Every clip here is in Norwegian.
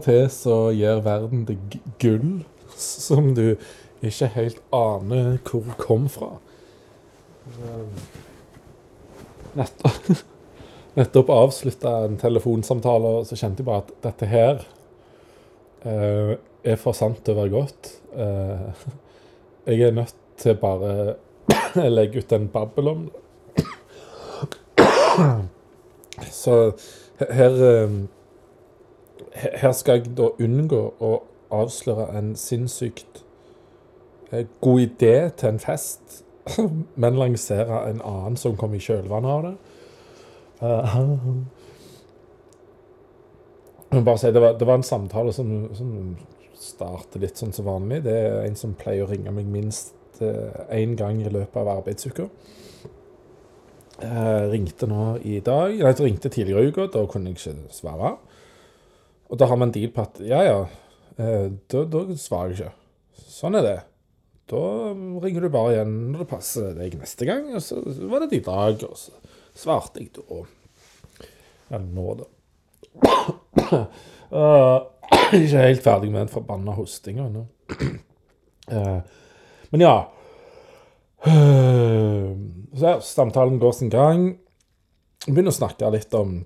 og til så gir verden deg gull som du ikke helt aner hvor kom fra. Nettopp, nettopp avslutta en telefonsamtale, og så kjente jeg bare at dette her eh, er for sant til å være godt. Eh, jeg er nødt til bare å legge ut en babbel om det. Så her eh, Her skal jeg da unngå å avsløre en sinnssykt eh, god idé til en fest, men lansere en annen som kom i kjølvannet av det. Eh, jeg bare si, det var, det var en samtale som, som starter litt sånn som vanlig. Det er en som pleier å ringe meg minst én gang i løpet av arbeidsuka. Jeg ringte nå i dag. Nei, ringte tidligere i uka. Da kunne jeg ikke svare. Og da har en deal på at ja, ja, eh, da, da svarer jeg ikke. Sånn er det. Da ringer du bare igjen når det passer deg neste gang. Og så var det i dag, og så svarte jeg da. Eller nå, da. Uh, ikke helt ferdig med den forbanna hostinga ennå. Uh, men ja. Så ja, samtalen går sin gang. Begynner å snakke litt om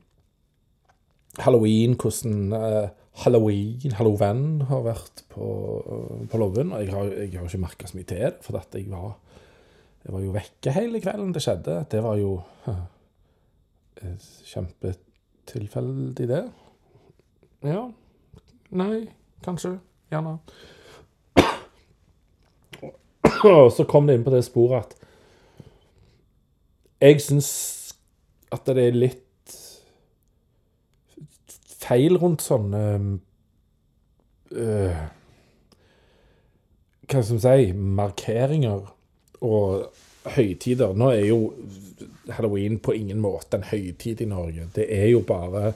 halloween, hvordan uh, halloween, halloween har vært på, uh, på Loven. Og jeg har, jeg har ikke merka så mye til det, for at jeg var, jeg var jo vekke hele kvelden det skjedde. Det var jo kjempetilfeldig, det. Ja. Nei, kanskje. Gjerne. Og så kom det inn på det sporet at jeg syns at det er litt feil rundt sånne øh, Hva skal vi si Markeringer og høytider. Nå er jo halloween på ingen måte en høytid i Norge. Det er jo bare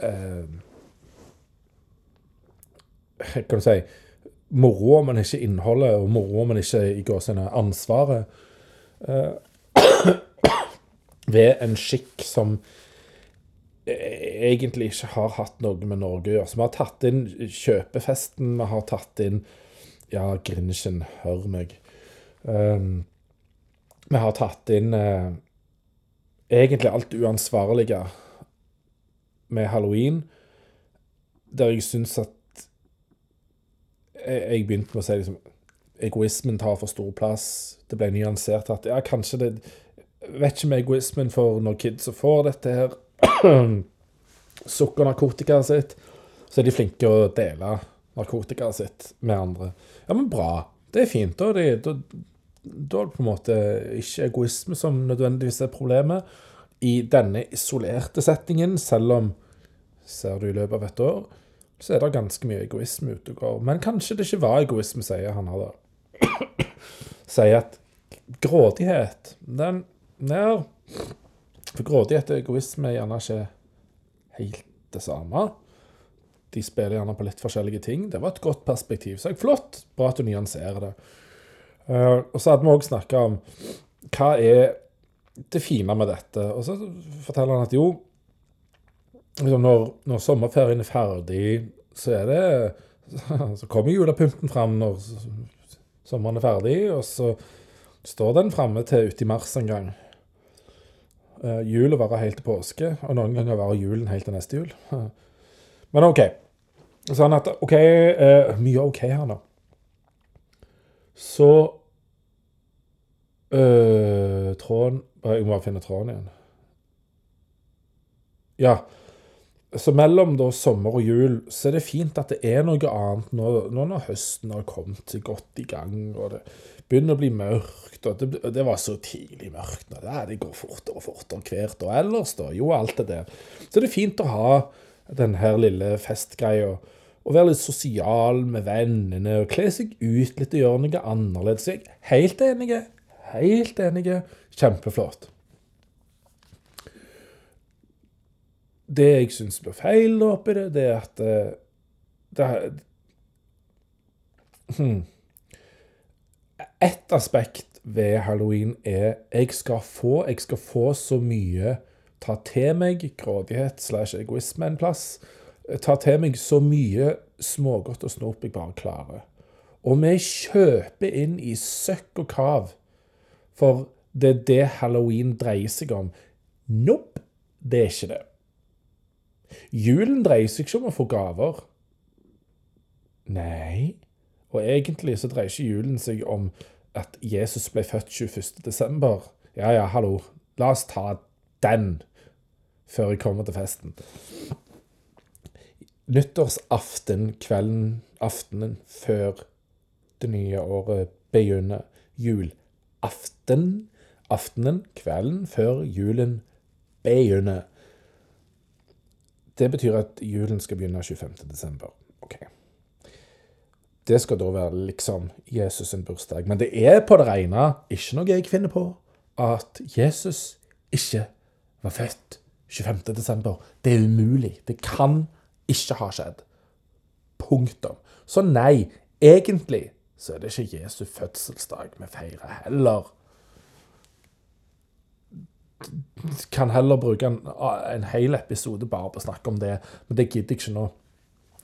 øh, kan du si, moro, men ikke innholdet, og moro, men ikke i gåsene ansvaret, Øh, ved en skikk som egentlig ikke har hatt noe med Norge å gjøre. Så vi har tatt inn kjøpefesten, vi har tatt inn Ja, Grinchen, hør meg. Um, vi har tatt inn eh, egentlig alt uansvarlige med halloween, der jeg syns at jeg begynte med å si liksom, egoismen tar for stor plass. Det ble nyansert at ja, kanskje det Vet ikke med egoismen for når kids får dette her sukker narkotikaet sitt, så er de flinke å dele narkotikaet sitt med andre. Ja, men bra. Det er fint. Da, det, da, er det på en måte ikke egoisme som nødvendigvis er problemet i denne isolerte settingen, selv om Ser du i løpet av et år så er det ganske mye egoisme ute og går. Men kanskje det ikke var egoisme, sier han her, da. sier at grådighet, den ja, For grådighet og egoisme er gjerne ikke helt det samme. De spiller gjerne på litt forskjellige ting. Det var et godt perspektiv. Så jeg, flott. Bra at du nyanserer det. Uh, og så hadde vi òg snakka om hva er det fine med dette. Og så forteller han at jo, liksom når, når, sommerferien er ferdig, så er det Så kommer julepynten fram når sommeren er ferdig, og så står den framme til uti mars en gang. Uh, jula varer helt til påske, og noen ganger varer julen helt til neste jul. Men OK. Sånn at OK uh, Mye OK her nå. Så uh, Tråden Jeg må bare finne tråden igjen. Ja. Så mellom da sommer og jul så er det fint at det er noe annet nå, nå når høsten har kommet godt i gang, og det begynner å bli mørkt. og Det, det var så tidlig mørkt nå. Det, det går fortere og fortere hvert år ellers, da. Jo, alt det der. Så det er fint å ha den her lille festgreia. Og være litt sosial med vennene og kle seg ut litt og gjøre noe annerledes. Jeg er helt enig. Helt enig. Kjempeflott. Det jeg syns blir feil oppi det, det er at eh, det, det hmm. Et aspekt ved halloween er jeg skal få, jeg skal få så mye ta til meg grådighet slash egoisme en plass. Ta til meg så mye smågodt og snop jeg bare klarer. Og vi kjøper inn i søkk og kav, for det er det halloween dreier seg om. Nope, det er ikke det. Julen dreier seg ikke om å få gaver. Nei, og egentlig så dreier ikke julen seg om at Jesus ble født 21. desember. Ja ja, hallo, la oss ta den før jeg kommer til festen. Nyttårsaften, kvelden, aftenen før det nye året begynner. Julaften, aftenen, kvelden før julen begynner. Det betyr at julen skal begynne 25. desember. Ok. Det skal da være liksom Jesus' sin bursdag. Men det er på det rene ikke noe jeg finner på, at Jesus ikke var født 25. desember. Det er umulig. Det kan ikke ha skjedd. Punktum. Så nei, egentlig så er det ikke Jesu fødselsdag vi feirer heller. Kan heller bruke en, en hel episode bare på å snakke om det, men det gidder jeg ikke nå.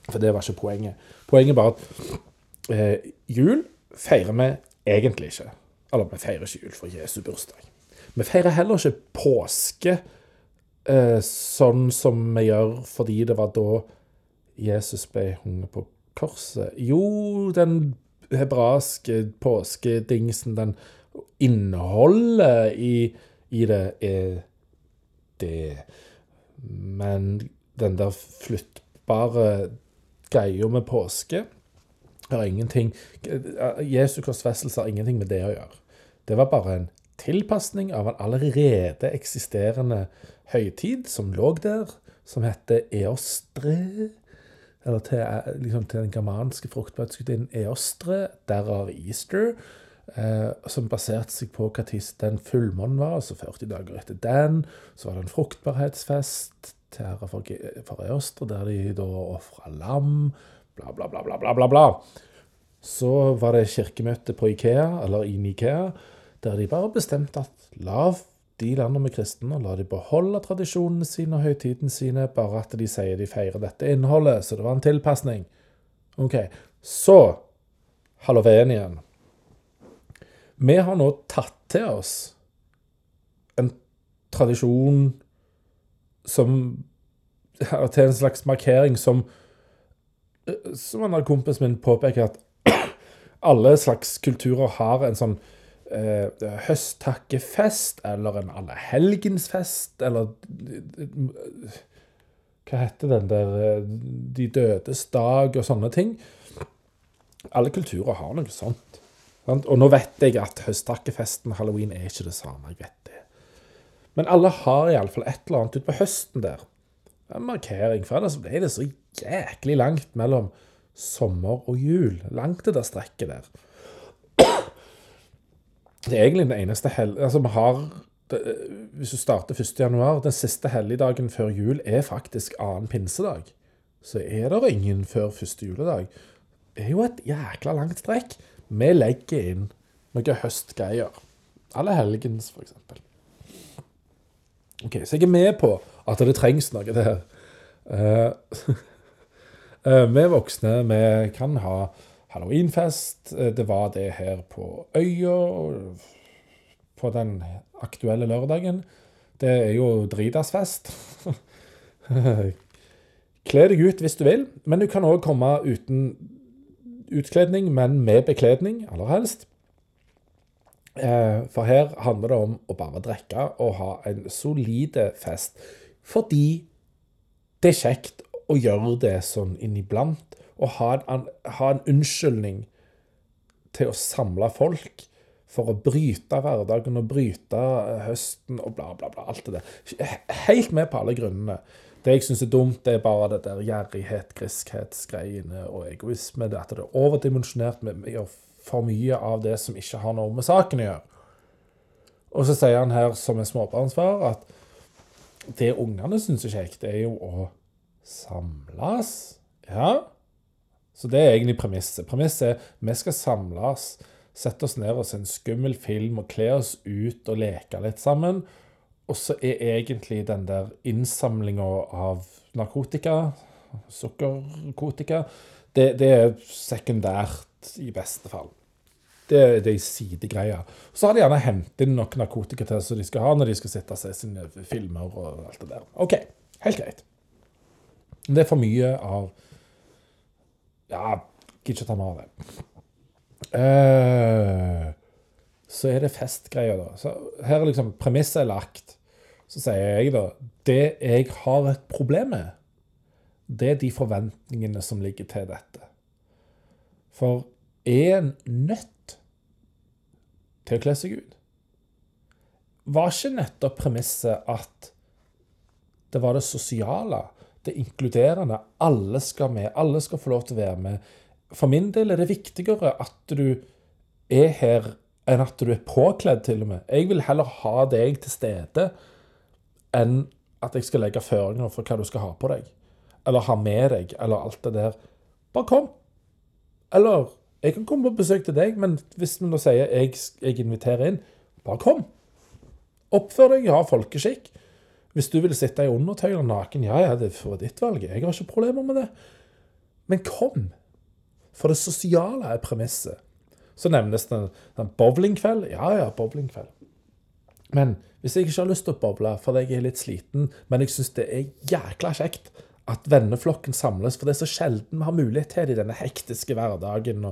For det var ikke poenget. Poenget er bare at eh, jul feirer vi egentlig ikke. Eller vi feirer ikke jul for Jesu bursdag. Vi feirer heller ikke påske eh, sånn som vi gjør fordi det var da Jesus ble hunget på korset. Jo, den hebraiske påskedingsen, den inneholdet i, i det, er det. Men den der flyttbare greia med påske har ingenting Jesu korsfestelse har ingenting med det å gjøre. Det var bare en tilpasning av en allerede eksisterende høytid som lå der, som heter eostre eller til, liksom, til den germanske fruktbarhetsgudinnen Eostre, derav Easter, eh, som baserte seg på hva tid den fullmånen var, altså 40 dager etter den. Så var det en fruktbarhetsfest til ære for, Eostre, der de da ofra lam, bla, bla, bla, bla, bla, bla. Så var det kirkemøte på Ikea, eller i Nikea, der de bare bestemte at lav de landene med kristne, la de beholde tradisjonene sine og høytidene sine, bare at de sier de feirer dette innholdet. Så det var en tilpasning. OK. Så halloween igjen. Vi har nå tatt til oss en tradisjon som Til en slags markering som Som en av kompisen min påpeker, at alle slags kulturer har en sånn eh, høsttakkefest eller en allehelgensfest eller Hva heter den der eh, De dødes dag og sånne ting. Alle kulturer har noe sånt. Og nå vet jeg at høsttakkefesten halloween er ikke det samme. jeg vet det. Men alle har iallfall et eller annet utpå høsten der. En markering. For ellers ble det så jæklig langt mellom sommer og jul. Langt det der strekket der. Det er egentlig den eneste hel... Altså, vi har det, Hvis du starter 1. januar, den siste helligdagen før jul er faktisk annen pinsedag. Så er det ingen før første juledag. Det er jo et jækla langt strekk. Vi legger inn noe høstgreier. Alle helgens, eksempel. OK, så jeg er med på at det trengs noe der. Uh, vi voksne, vi kan ha halloweenfest. Eh, det var det her på øya på den aktuelle lørdagen. Det er jo dritasfest. Kle deg ut hvis du vil, men du kan òg komme uten utkledning, men med bekledning, aller helst. Eh, for her handler det om å bare drikke og ha en solide fest. Fordi det er kjekt å gjøre det sånn inniblant Og ha en, ha en unnskyldning til å samle folk for å bryte hverdagen og bryte eh, høsten og bla, bla, bla. Alt det der. Helt med på alle grunnene. Det jeg syns er dumt, det er bare det der gjerrighet, griskhetsgreiene og egoisme. Det at det er overdimensjonert. Vi gjør for mye av det som ikke har noe med saken å gjøre. Og så sier han her som en småbarnsfar at det ungene syns er kjekt, er jo å samles. Ja, så det er egentlig premisset. Premisset er vi skal samles, sette oss ned og se en skummel film og kle oss ut og leke litt sammen. Og så er egentlig den der innsamlinga av narkotika, sukkerkotika. Det, det er sekundært i beste fall. Det, det er sidegreier. Så har de gjerne hentet inn nok narkotika til som de skal ha når de skal sitte og se sine filmer og alt det der. OK, helt greit. Det er for mye av Ja, gidder ikke ta mer av det. Uh, så er det festgreier, da. Så her er liksom premisset lagt. Så sier jeg da Det jeg har et problem med, det er de forventningene som ligger til dette. For er en nødt til å kle seg ut? Var ikke nettopp premisset at det var det sosiale, det inkluderende, alle skal med, alle skal få lov til å være med. For min del er det viktigere at du er her enn at du er påkledd, til og med. Jeg vil heller ha deg til stede enn at jeg skal legge føringer for hva du skal ha på deg. Eller ha med deg, eller alt det der. Bare kom. Eller jeg kan komme på besøk til deg, men hvis vi nå sier jeg, jeg inviterer inn, bare kom. Oppfør deg, ha folkeskikk. Hvis du vil sitte i undertøy og naken, ja, ja, det for ditt valg. Jeg har ikke problemer med det. Men kom. For det sosiale er premisset. Så nevnes det en bowlingkveld. Ja, ja, bowlingkveld. Men hvis jeg ikke har lyst til å bowle fordi jeg er litt sliten, men jeg syns det er jækla kjekt at venneflokken samles, for det er så sjelden vi har mulighet til det i denne hektiske hverdagen.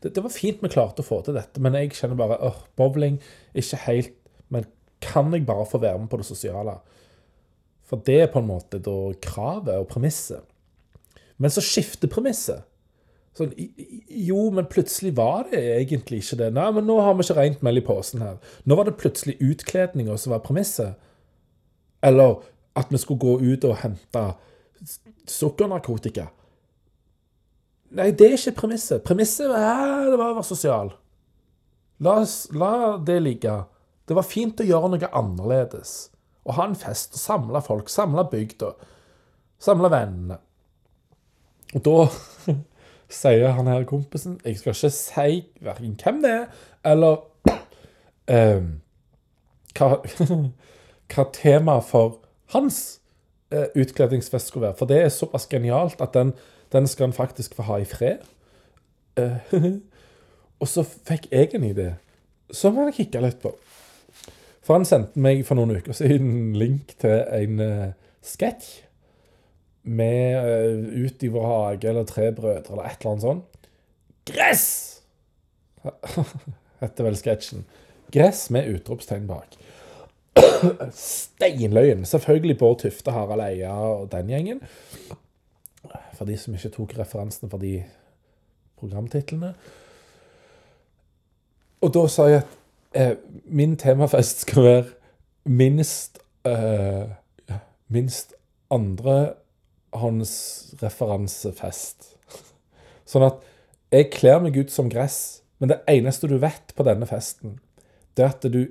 Det, det, var fint vi klarte å få til dette, men jeg kjenner bare åh, bowling ikke helt Men kan jeg bare få være med på det sosiale? For det er på en måte da kravet og premisset. Men så skifter premisset. Sånn, jo, men plutselig var det egentlig ikke det. Nei, men nå har vi ikke rent mel i posen her. Nå var det plutselig utkledninger som var premisset. Eller at vi skulle gå ut og hente sukkernarkotika. Nei, det er ikke premisset. Premisset er det var å være sosial. La, oss, la det ligge. Det var fint å gjøre noe annerledes. Å ha en fest, samle folk, samle bygda. Samle vennene. Og da sier han her kompisen Jeg skal ikke si verken hvem det er, eller eh, hva, hva temaet for hans eh, utkledningsfest skulle være. For det er såpass genialt at den, den skal han faktisk få ha i fred. Eh, og så fikk jeg en idé, som han kikka litt på. For han sendte meg for noen uker siden link til en eh, sketsj med uh, ut i vår hage eller Tre brødre eller et eller annet sånt. Gress! heter vel sketsjen. Gress med utropstegn bak. Steinløyen. Selvfølgelig Bård Tufte, Harald Eia og den gjengen. For de som ikke tok referansen for de programtitlene. Og da sa jeg at eh, min temafest skal være minst eh, minst andre håndsreferansefest. Sånn at jeg kler meg ut som gress, men det eneste du vet på denne festen, det er at du,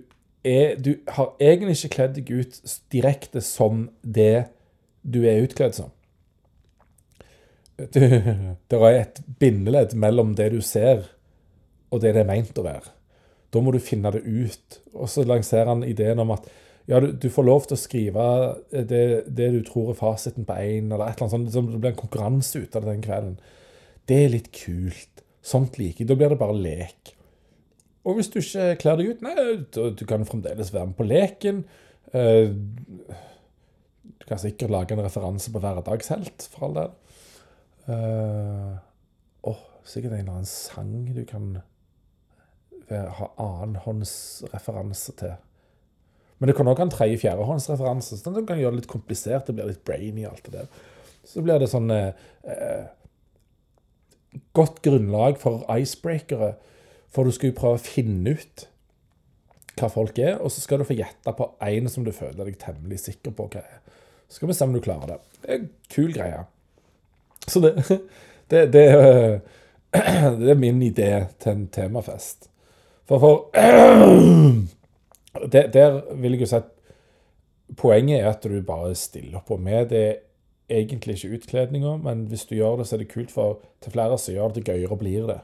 er, du har egentlig ikke kledd deg ut direkte som det du er utkledd som. Det er et bindeledd mellom det du ser, og det det er meint å være. Da må du finne det ut. Og så lanserer han ideen om at ja, du, du, får lov til å skrive det, det du tror er fasiten på én, eller et eller annet sånt. Det blir en konkurranse ut av det den kvelden. Det er litt kult. Sånt liker. Da blir det bare lek. Og hvis du ikke kler deg ut, nei, du, du kan fremdeles være med på leken. Uh, du kan sikkert lage en referanse på hverdagshelt, for all del. Uh, oh, sikkert en eller annen sang du kan ha annenhåndsreferanse til. Men det kan òg ha en tredje-fjerdehåndsreferanse. Sånn at kan gjøre det litt komplisert. Det blir litt brainy. alt det der. Så blir det sånn eh, eh, Godt grunnlag for icebreakere. For du skal jo prøve å finne ut hva folk er, og så skal du få gjette på én som du føler deg temmelig sikker på hva er. Så skal vi se om du klarer det. Det er en kul greie. Så det, det, det, det er min idé til en temafest. For for der, der vil jeg jo si at poenget er at du bare stiller opp. Og med det egentlig ikke utkledninga, men hvis du gjør det, så er det kult, for til flere så gjør det gøyere blir det.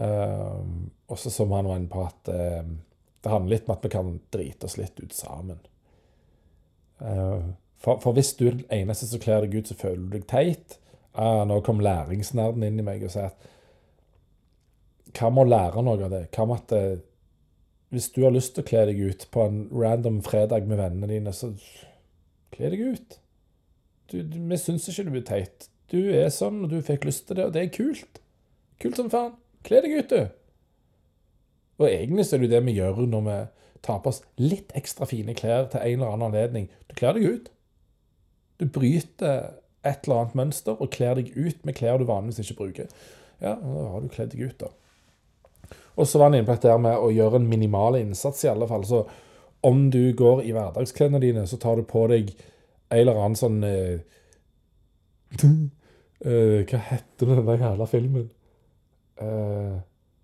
Uh, også som han var inne på, at uh, det handler litt om at vi kan drite oss litt ut sammen. Uh, for, for, hvis du er den eneste som kler deg ut, så føler du deg teit. Uh, Nå kom læringsnerden inn i meg og sier at hva med å lære noe av det? Hva med at eh, hvis du har lyst til å kle deg ut på en random fredag med vennene dine, så kle deg ut. Du, du, vi syns ikke du er teit. Du er sånn, og du fikk lyst til det, og det er kult. Kult som faen. Kle deg ut, du. Og egentlig så er det jo det vi gjør når vi tar på oss litt ekstra fine klær til en eller annen anledning. Du kler deg ut. Du bryter et eller annet mønster og kler deg ut med klær du vanligvis ikke bruker. Ja, da har du kledd deg ut, da. Og så var han inne på dette med å gjøre en minimal innsats, i alle fall. Så om du går i hverdagsklærne dine, så tar du på deg en eller annen sånn uh, uh, Hva heter den der jævla filmen? Uh,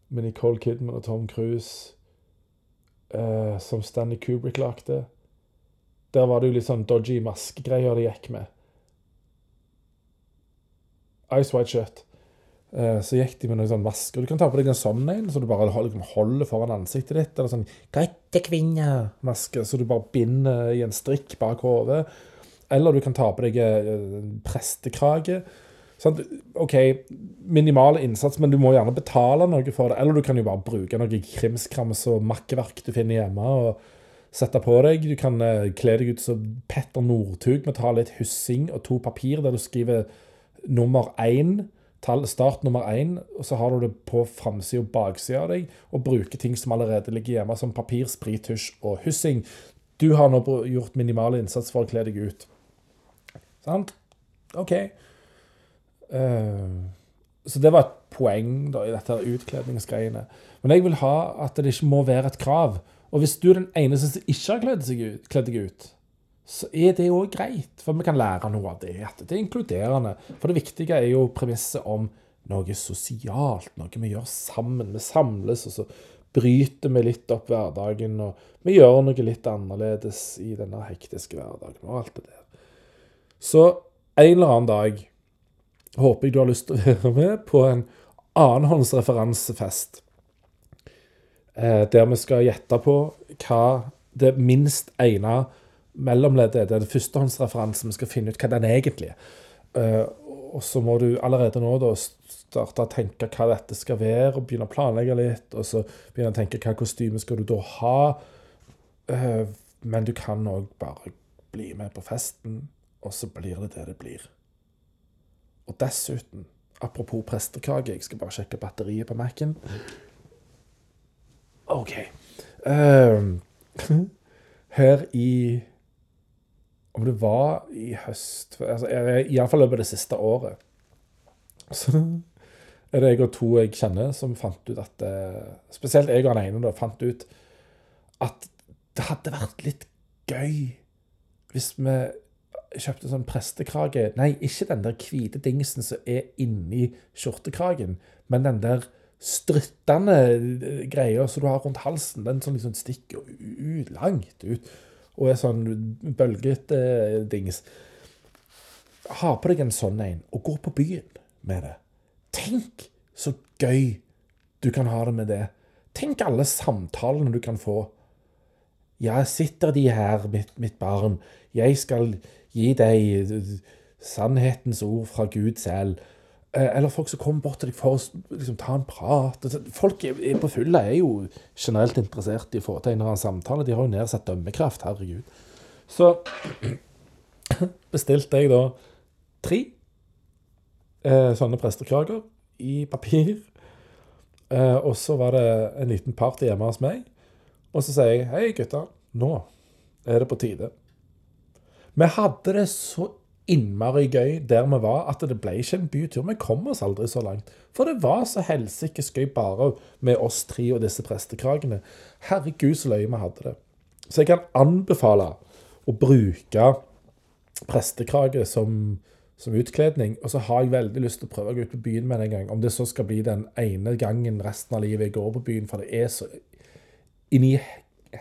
med Nicole Kidman og Tom Cruise som Stanley Kubrick lagde. Der var det jo litt sånn dodgy maskegreier de gikk med. Ice White Shut. Eh, så gikk de med noen sånn masker. Du kan ta på deg en sånn en, så du bare liksom holder foran ansiktet ditt. Eller sånn Grettekvinne-maske, så du bare binder i en strikk bak hodet. Eller du kan ta på deg eh, en prestekrage. Sånn, OK, minimal innsats, men du må gjerne betale noe for det. Eller du kan jo bare bruke noe krimskrams og makkeverk du finner hjemme. og sette på deg. Du kan uh, kle deg ut som Petter Northug med ta litt hyssing og to papir der du skriver nummer én tall, start nummer én, og så har du det på framsida og baksida av deg, og bruker ting som allerede ligger hjemme, som papir, sprit, tusj og hyssing. Du har nå gjort minimal innsats for å kle deg ut. Sant? OK. Uh, så det var et poeng da, i dette utkledningsgreiene. Men jeg vil ha at det ikke må være et krav. Og hvis du er den eneste som ikke har kledd deg ut, så er det òg greit. For vi kan lære noe av det. At det er inkluderende. For det viktige er jo premisset om noe sosialt, noe vi gjør sammen. Vi samles, og så bryter vi litt opp hverdagen. Og vi gjør noe litt annerledes i denne hektiske hverdagen og alt det der. Så en eller annen dag håper jeg du har lyst til å være med på en annenhåndsreferansefest. Eh, der vi skal gjette på hva det minst ene mellomleddet det førstehåndsreferansen. Vi skal finne ut hva den egentlig er. Uh, og så må du allerede nå da starte å tenke hva dette skal være, og begynne å planlegge litt. Og så begynne å tenke hva kostyme skal du da ha. Uh, men du kan òg bare bli med på festen, og så blir det det det blir. Og dessuten, apropos prestekake, jeg skal bare sjekke batteriet på Mac-en. OK. Uh, her i om det var i høst altså, Iallfall av det siste året. Så er det jeg og to jeg kjenner, som fant ut at eh, Spesielt jeg og han ene da, fant ut at det hadde vært litt gøy hvis vi kjøpte sånn prestekrage Nei, ikke den der hvite dingsen som er inni skjortekragen, men den der struttende eh, greia som du har rundt halsen. Den som liksom stikker ut, langt ut og er sånn bølgete dings. Ha på deg en sånn en, og gå på byen med det. Tenk så gøy du kan ha det med det. Tenk alle samtalene du kan få. Ja, sitter de her, mitt, mitt barn, jeg skal gi deg sannhetens ord fra Gud selv. Eh, eller folk som kommer bort til deg for å liksom, ta en prat. Folk er på fulle er jo generelt interessert i å få til en eller annen samtale. De har jo nedsatt dømmekraft, herregud. Så bestilte jeg da tre eh, sånne prestekrager i papir. Eh, og så var det en liten party hjemme hos meg. Og så sier jeg hei, gutta, nå er det på tide. Vi hadde det så innmari gøy der vi var, at det ble ikke en bytur. Vi kom oss aldri så langt. For det var så helsikes gøy bare med oss tre og disse prestekragene. Herregud, så løye vi hadde det. Så jeg kan anbefale å bruke prestekrage som, som utkledning. Og så har jeg veldig lyst til å prøve å gå ut på byen med det en gang. Om det så skal bli den ene gangen resten av livet jeg går på byen, for det er så inni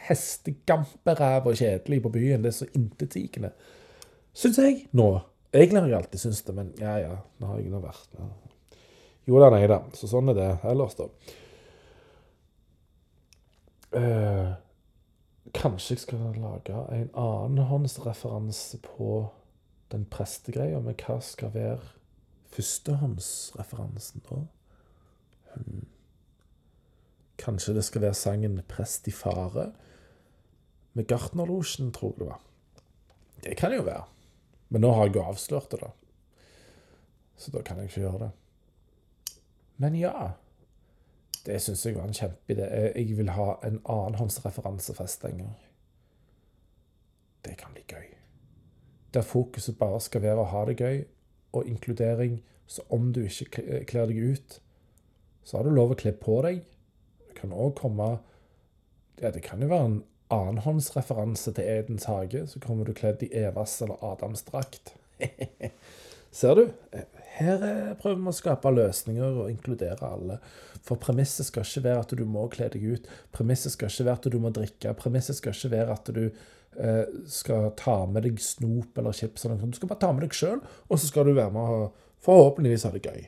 hestegamperæva kjedelig på byen. Det er så intetsigende. Syns jeg nå. Egentlig har jeg alltid syntes det, men ja ja, nå har jeg nå vært ja. Jo da, nei da. Så sånn er det ellers, da. Eh, kanskje jeg skal lage en annenhåndsreferanse på den prestegreia med hva skal være Førstehåndsreferansen, da? Hmm. Kanskje det skal være sangen 'Prest i fare'? Med Gartnerlosjen, tror jeg det var. Det kan jo være. Men nå har jeg jo avslørt det, da. Så da kan jeg ikke gjøre det. Men ja. Det syns jeg var en kjempeidé. Jeg vil ha en annenhåndsreferansefest en gang. Det kan bli gøy. Der fokuset bare skal være å ha det gøy, og inkludering. Så om du ikke kler deg ut, så har du lov å kle på deg. Det kan òg komme Ja, det kan jo være en annenhåndsreferanse til Edens hage. Så kommer du kledd i Evas eller Adams drakt. Ser du? Her prøver vi å skape løsninger og inkludere alle. For premisset skal ikke være at du må kle deg ut. Premisset skal ikke være at du må drikke. Premisset skal ikke være at du eh, skal ta med deg snop eller chips. Eller noe. Du skal bare ta med deg sjøl, og så skal du være med og forhåpentligvis ha det gøy.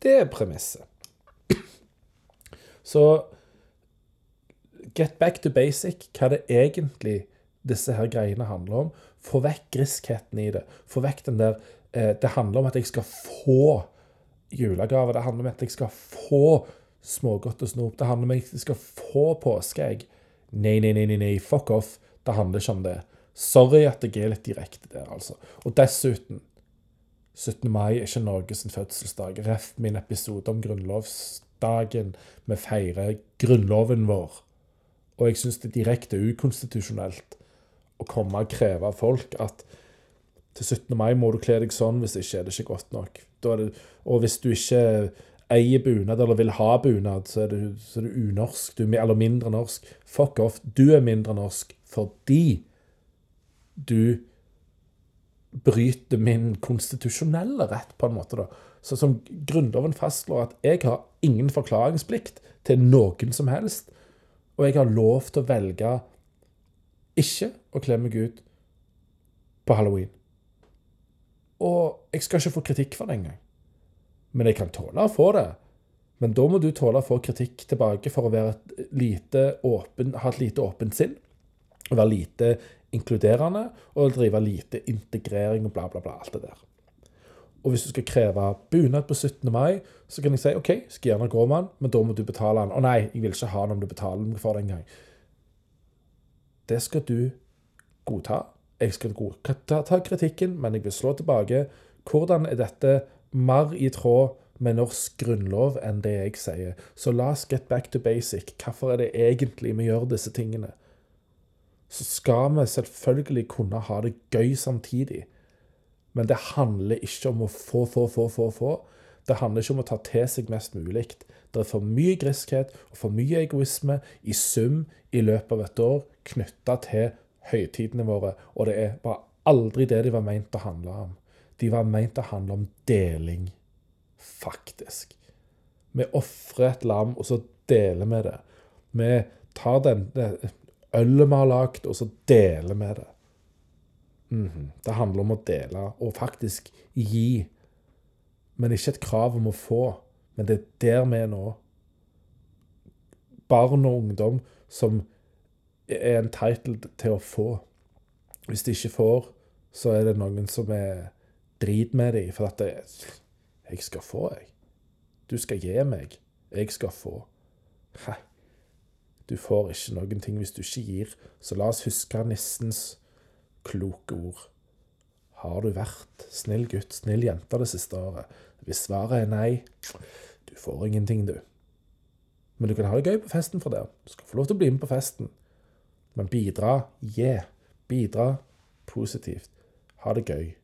Det er premisset. Så get back to basic. Hva det egentlig disse her greiene handler om. Få vekk griskheten i det. Få vekk den der eh, Det handler om at jeg skal få julegaver. Det handler om at jeg skal få smågodt og snop. Det handler om at jeg skal få påskeegg. Nei, nei, nei, nei, fuck off. Det handler ikke om det. Sorry at jeg er litt direkte der, altså. Og dessuten 17. mai er ikke Norges fødselsdag. Ref min episode om grunnlovsdagen. Vi feirer grunnloven vår. Og jeg syns det er direkte ukonstitusjonelt å komme og kreve av folk at til 17. mai må du kle deg sånn, hvis ikke er det ikke godt nok. Det, og hvis du ikke eier bunad eller vil ha bunad, så er, du, så er du unorsk. Du, eller mindre norsk. Fuck off. Du er mindre norsk fordi du bryter min konstitusjonelle rett, på en måte. da. Så som Grunnloven fastslår at jeg har ingen forklaringsplikt til noen som helst. Og jeg har lov til å velge ikke å kle meg ut på halloween. Og jeg skal ikke få kritikk for det engang. Men jeg kan tåle å få det. Men da må du tåle å få kritikk tilbake for å være et lite åpen, ha et lite åpent sinn. Være lite inkluderende og drive lite integrering og bla, bla, bla. Alt det der. Og hvis du skal kreve bunad på 17. mai, så kan jeg si OK, skal gjerne gå med den, men da må du betale den. Å nei, jeg vil ikke ha den om du betaler for det engang. Det skal du godta. Jeg skal godta ta kritikken, men jeg vil slå tilbake. Hvordan er dette mer i tråd med norsk grunnlov enn det jeg sier? Så la oss get back to basic. Hvorfor er det egentlig vi gjør disse tingene? Så skal vi selvfølgelig kunne ha det gøy samtidig. Men det handler ikke om å få, få, få, få, få. Det handler ikke om å ta til seg mest mulig. Det er for mye griskhet og for mye egoisme i sum i løpet av et år knytta til høytidene våre. Og det er bare aldri det de var meint å handle om. De var meint å handle om deling, faktisk. Vi ofrer et lam, og så deler vi det. Vi tar den, det ølet vi har lagd, og så deler vi det. Mm. Det handler om å dele, og faktisk gi. Men ikke et krav om å få. Men det er der vi er nå. Barn og ungdom som er entitled til å få. Hvis de ikke får, så er det noen som er drit med dem. For at det, 'Jeg skal få, jeg. Du skal gi meg. Jeg skal få.' Hei. Du får ikke noen ting hvis du ikke gir. Så la oss huske nissens kloke ord. Har du vært snill gutt, snill jente det siste året? Hvis svaret er nei, du får ingenting, du. Men du kan ha det gøy på festen for det. Du skal få lov til å bli med på festen. Men bidra, gi. Yeah. Bidra positivt. Ha det gøy.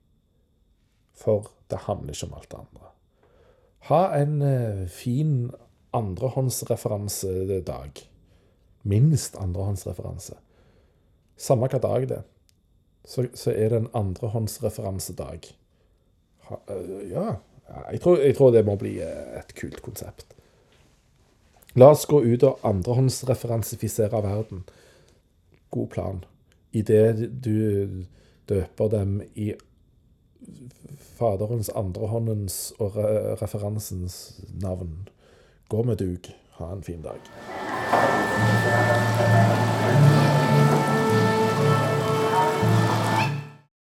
For det handler ikke om alt det andre. Ha en uh, fin andrehåndsreferansedag. Minst andrehåndsreferanse. Samme hva dag det er så, så er det en andrehåndsreferansedag. Uh, ja, jeg tror, jeg tror, det må bli eh, et kult konsept. La oss gå ut og andrehåndsreferansifisere verden. God plan. Idet du døper dem i Faderens, andrehåndens og referansens navn. Gå med dug. Ha en fin dag.